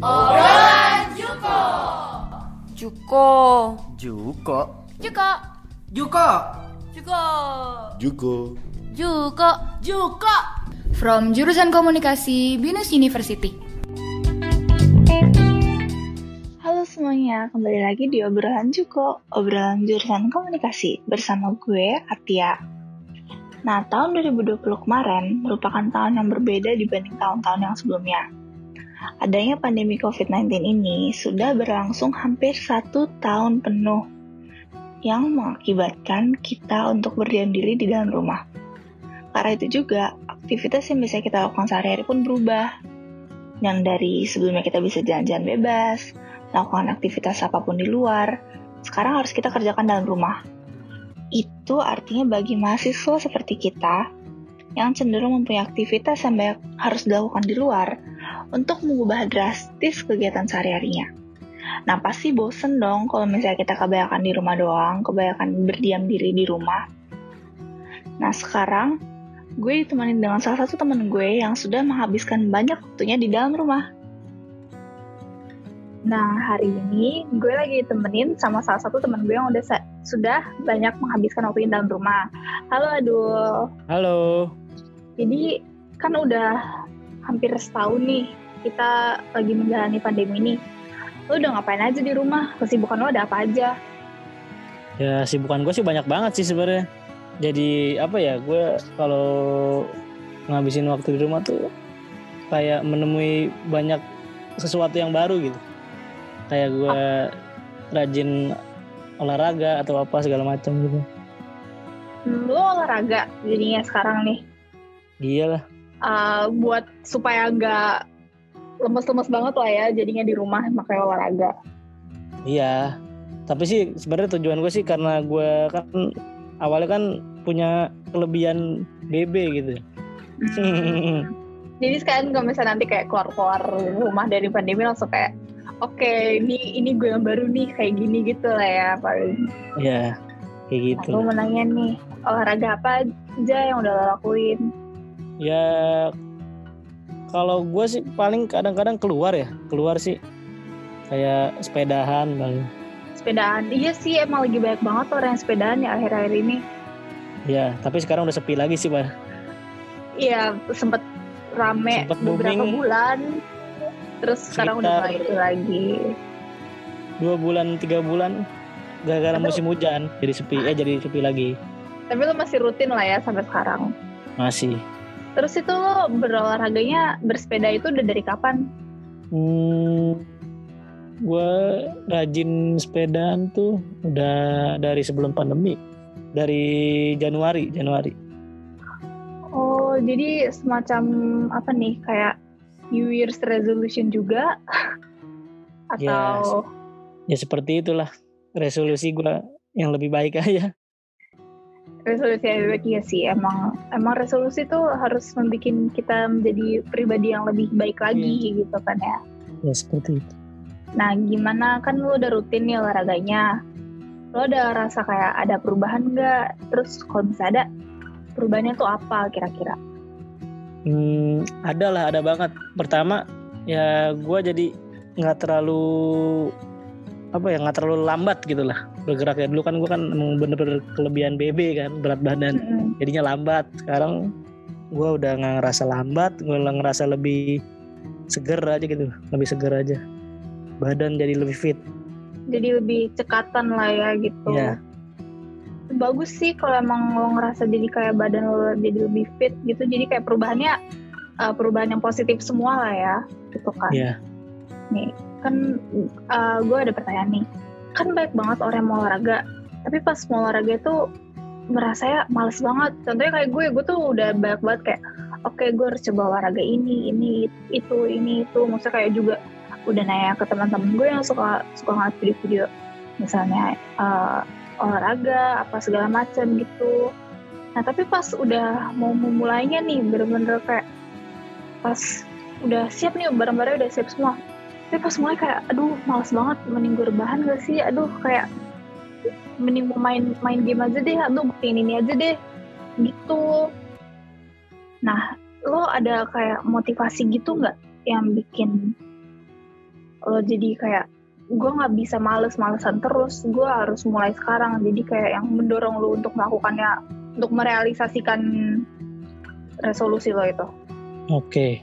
Obrolan Juko. Juko. Juko. Juko. Juko. Juko. Juko. Juko. Juko. From jurusan komunikasi Binus University. Halo semuanya, kembali lagi di obrolan Juko, obrolan jurusan komunikasi bersama gue Atia. Nah, tahun 2020 kemarin merupakan tahun yang berbeda dibanding tahun-tahun yang sebelumnya. Adanya pandemi COVID-19 ini sudah berlangsung hampir satu tahun penuh yang mengakibatkan kita untuk berdiam diri di dalam rumah. Karena itu juga, aktivitas yang bisa kita lakukan sehari-hari pun berubah. Yang dari sebelumnya kita bisa jalan-jalan bebas, melakukan aktivitas apa pun di luar, sekarang harus kita kerjakan dalam rumah. Itu artinya bagi mahasiswa seperti kita, yang cenderung mempunyai aktivitas yang banyak harus dilakukan di luar, untuk mengubah drastis kegiatan sehari-harinya. Nah, pasti bosen dong kalau misalnya kita kebanyakan di rumah doang, kebanyakan berdiam diri di rumah. Nah, sekarang gue ditemani dengan salah satu temen gue yang sudah menghabiskan banyak waktunya di dalam rumah. Nah, hari ini gue lagi ditemenin sama salah satu temen gue yang udah sudah banyak menghabiskan waktu di dalam rumah. Halo Adul. Halo. Jadi kan udah hampir setahun nih kita lagi menjalani pandemi ini. Lo udah ngapain aja di rumah? Kesibukan lo ada apa aja? Ya sibukan gue sih banyak banget sih sebenarnya. Jadi apa ya gue kalau ngabisin waktu di rumah tuh kayak menemui banyak sesuatu yang baru gitu. Kayak gue rajin olahraga atau apa segala macam gitu. Hmm, lo olahraga jadinya sekarang nih? Iyalah. Uh, buat supaya nggak lemes-lemes banget lah ya jadinya di rumah makanya olahraga. Iya. Tapi sih sebenarnya tujuan gue sih karena gue kan awalnya kan punya kelebihan BB gitu. Hmm. Jadi sekarang kalau misalnya nanti kayak keluar-keluar rumah dari pandemi langsung kayak oke okay, ini ini gue yang baru nih kayak gini gitu lah ya paling. Iya kayak gitu. Aku mau nanya nih olahraga apa aja yang udah lo lakuin? Ya kalau gue sih paling kadang-kadang keluar ya keluar sih kayak sepedahan bang. Sepedaan iya sih emang lagi banyak banget orang yang sepedaan ya akhir-akhir ini. Ya tapi sekarang udah sepi lagi sih pak. Iya sempet rame sempet beberapa booming. bulan terus sekarang udah mulai itu lagi dua bulan tiga bulan gara-gara musim hujan jadi sepi eh jadi sepi lagi tapi lo masih rutin lah ya sampai sekarang masih terus itu lo berolahraganya bersepeda itu udah dari kapan? Hmm, gue rajin sepedaan tuh udah dari sebelum pandemi dari Januari Januari. Oh jadi semacam apa nih kayak New Year's resolution juga? Atau ya seperti itulah resolusi gue yang lebih baik aja resolusi baik ya sih emang emang resolusi tuh harus membuat kita menjadi pribadi yang lebih baik lagi gitu kan ya. Ya seperti itu. Nah gimana? Kan lu udah rutin nih olahraganya. Lo udah rasa kayak ada perubahan nggak? Terus kalau misalnya ada perubahannya tuh apa kira-kira? Hmm, ada lah, ada banget. Pertama, ya gue jadi nggak terlalu apa ya nggak terlalu lambat gitu lah bergeraknya dulu kan gue kan emang bener-bener kelebihan BB kan berat badan. Mm-mm. jadinya lambat. Sekarang gue udah nggak ngerasa lambat gue ngerasa lebih seger aja gitu. Lebih seger aja. Badan jadi lebih fit. Jadi lebih cekatan lah ya gitu. Iya. bagus sih kalau emang lo ngerasa jadi kayak badan lo jadi lebih fit gitu. Jadi kayak perubahannya uh, perubahan yang positif semua lah ya gitu kan. Iya. Nih. Kan uh, gue ada pertanyaan nih. Kan banyak banget orang yang mau olahraga tapi pas mau olahraga itu merasa ya males banget. Contohnya kayak gue gue tuh udah banyak banget kayak oke gue harus coba olahraga ini ini itu ini itu. Maksudnya kayak juga udah nanya ke teman-teman gue yang suka suka ngeliat video-video. Misalnya uh, olahraga apa segala macam gitu. Nah tapi pas udah mau memulainya nih bener-bener kayak pas udah siap nih barang-barangnya udah siap semua tapi pas mulai kayak aduh males banget mending gue rebahan gak sih? Aduh kayak mending mau main main game aja deh. Aduh buktiin ini aja deh. Gitu. Nah lo ada kayak motivasi gitu nggak yang bikin lo jadi kayak gue nggak bisa males-malesan terus. Gue harus mulai sekarang. Jadi kayak yang mendorong lo untuk melakukannya untuk merealisasikan resolusi lo itu. Oke,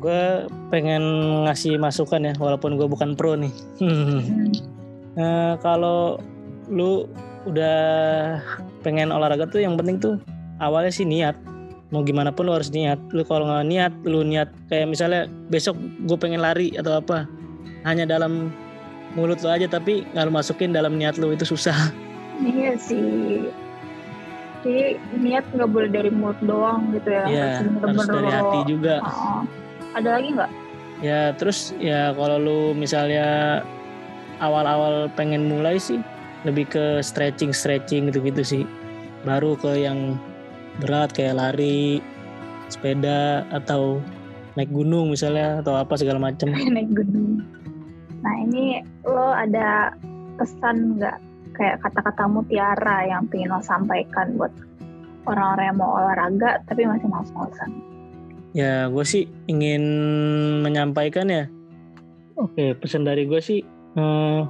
gue pengen ngasih masukan ya, walaupun gue bukan pro nih. Hmm. Eh, kalau lu udah pengen olahraga tuh yang penting tuh awalnya sih niat. Mau gimana pun lu harus niat. Lu kalau nggak niat, lu niat kayak misalnya besok gue pengen lari atau apa, hanya dalam mulut lu aja tapi nggak lu masukin dalam niat lu itu susah. iya sih jadi niat nggak boleh dari mulut doang gitu ya Iya, harus dari lo- hati juga. Oh. Ada lagi nggak Ya terus ya kalau lu misalnya awal-awal pengen mulai sih lebih ke stretching stretching gitu-gitu sih. Baru ke yang berat kayak lari, sepeda atau naik gunung misalnya atau apa segala macam. naik gunung nah ini lo ada pesan nggak kayak kata-kata mutiara yang pengen lo sampaikan buat orang-orang yang mau olahraga tapi masih males-malesan Ya gue sih ingin menyampaikan ya. Oke pesan dari gue sih eh,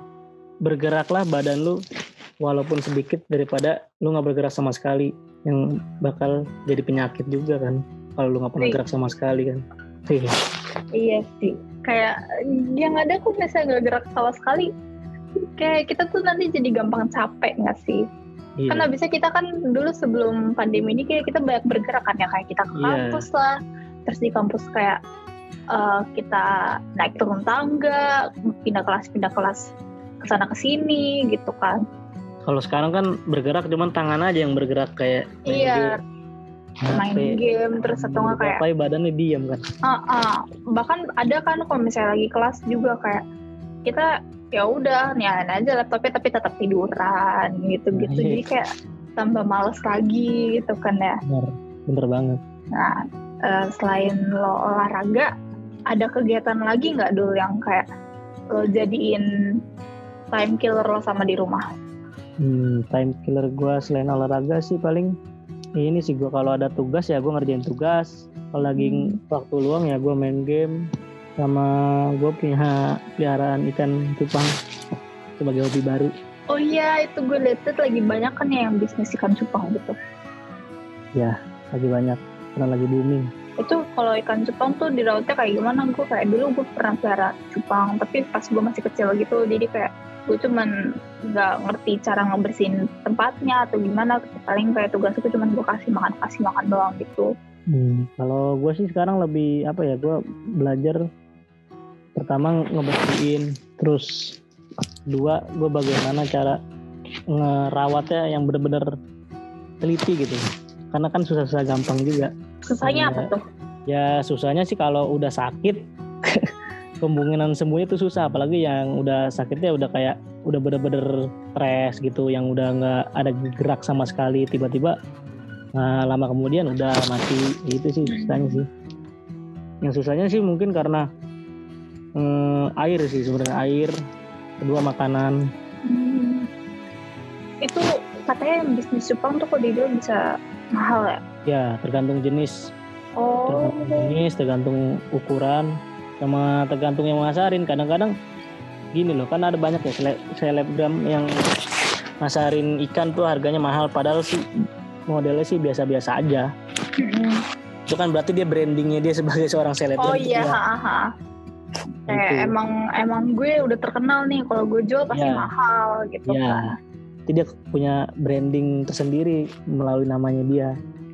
bergeraklah badan lu walaupun sedikit daripada lu nggak bergerak sama sekali yang bakal jadi penyakit juga kan kalau lu nggak pernah Iya. gerak sama sekali kan. Iya. iya sih kayak yang ada kok misalnya nggak gerak sama sekali kayak kita tuh nanti jadi gampang capek nggak sih Iya. kan abisnya kita kan dulu sebelum pandemi ini kayak kita banyak bergerak kan ya kayak kita ke Iya. kampus lah terus di kampus kayak eh, kita naik turun tangga pindah kelas pindah kelas ke sana ke sini gitu kan Kalau sekarang kan bergerak cuman tangan aja yang bergerak kayak main iya game, main HP. game terus atau nggak kayak Ngapain badannya diam kan. ah, ah. bahkan ada kan kalau misalnya lagi kelas juga kayak kita ya udah nyalain aja laptopnya tapi tetap tiduran gitu gitu Iya. jadi kayak tambah males lagi gitu kan ya Bener, bener banget. Nah, eh, selain lo olahraga, ada kegiatan lagi nggak dulu yang kayak lo jadiin time killer lo sama di rumah? Hmm, time killer gue selain olahraga sih paling ini sih gue kalau ada tugas ya gue ngerjain tugas. Kalau lagi Hmm. waktu luang ya gue main game sama gue punya peliharaan ikan cupang sebagai hobi baru. Oh iya, itu gue tuh lagi banyak kan ya yang bisnis ikan cupang gitu. Lagi banyak karena lagi booming. Itu kalau ikan cupang tuh dirautnya kayak gimana? Gue kayak dulu gue pernah pelihara cupang, tapi pas gue masih kecil gitu, jadi kayak gue cuman nggak ngerti cara ngebersihin tempatnya atau gimana paling kayak tugas itu cuman gue kasih makan kasih makan doang gitu Hmm, kalau gue sih sekarang lebih apa ya gue belajar pertama ngebersihin terus dua gue bagaimana cara ngerawatnya yang bener-bener teliti gitu karena kan susah-susah gampang juga. Susahnya Iya. apa tuh? ya susahnya sih kalau udah sakit kemungkinan sembuhnya itu susah. Apalagi yang udah sakitnya udah kayak udah bener-bener stres gitu yang udah nggak ada gerak sama sekali tiba-tiba nah, lama kemudian udah mati. Itu sih susahnya sih. Yang susahnya sih mungkin karena eh, air sih sebenarnya. Air kedua makanan. Hmm. Itu katanya yang bisnis cupang tuh kok dijual bisa mahal ya? ya tergantung jenis Oh, tergantung jenis tergantung ukuran sama tergantung yang masarin kadang-kadang gini loh kan ada banyak ya sele- selebgram yang masarin ikan tuh harganya mahal padahal sih modelnya sih biasa-biasa aja Mm-mm. itu kan berarti dia brandingnya dia sebagai seorang selebgram oh gitu iya, ya. ha, ha. Kayak Gitu. emang emang gue udah terkenal nih kalau gue jual pasti Iya. mahal gitu kan. Jadi dia punya branding tersendiri melalui namanya dia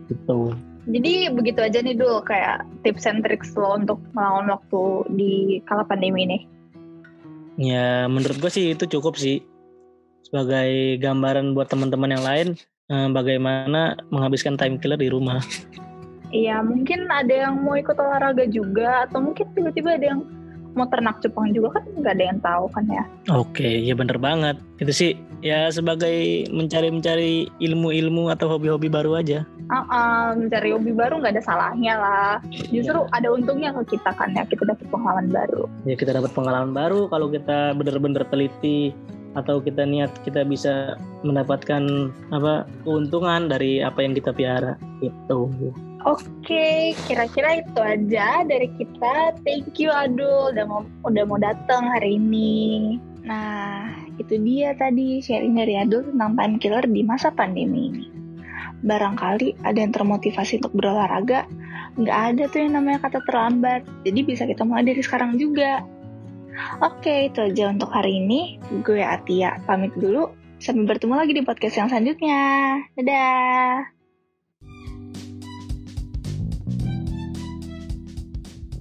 gitu. Jadi begitu aja nih dulu kayak tips and tricks lo untuk melawan waktu di kala pandemi ini. ya menurut gue sih itu cukup sih. Sebagai gambaran buat teman-teman yang lain eh, bagaimana menghabiskan time killer di rumah. Iya mungkin ada yang mau ikut olahraga juga atau mungkin tiba-tiba ada yang mau ternak cupang juga kan nggak ada yang tahu kan ya. Oke, ya bener banget. Itu sih ya sebagai mencari-mencari ilmu-ilmu atau hobi-hobi baru aja. Ah, ah, mencari hobi baru nggak ada salahnya lah. Justru ada untungnya ke kita kan ya kita dapat pengalaman baru. Ya kita dapat pengalaman baru kalau kita bener-bener teliti atau kita niat kita bisa mendapatkan apa keuntungan dari apa yang kita piara gitu. Oke, kira-kira itu aja dari kita. Thank you Adul udah mau udah mau datang hari ini. Nah, itu dia tadi sharing dari Adul tentang time killer di masa pandemi ini. Barangkali ada yang termotivasi untuk berolahraga, nggak ada tuh yang namanya kata terlambat. Jadi bisa kita mulai dari sekarang juga. Oke, itu aja untuk hari ini. Gue Atia, pamit dulu. Sampai bertemu lagi di podcast yang selanjutnya. Dadah!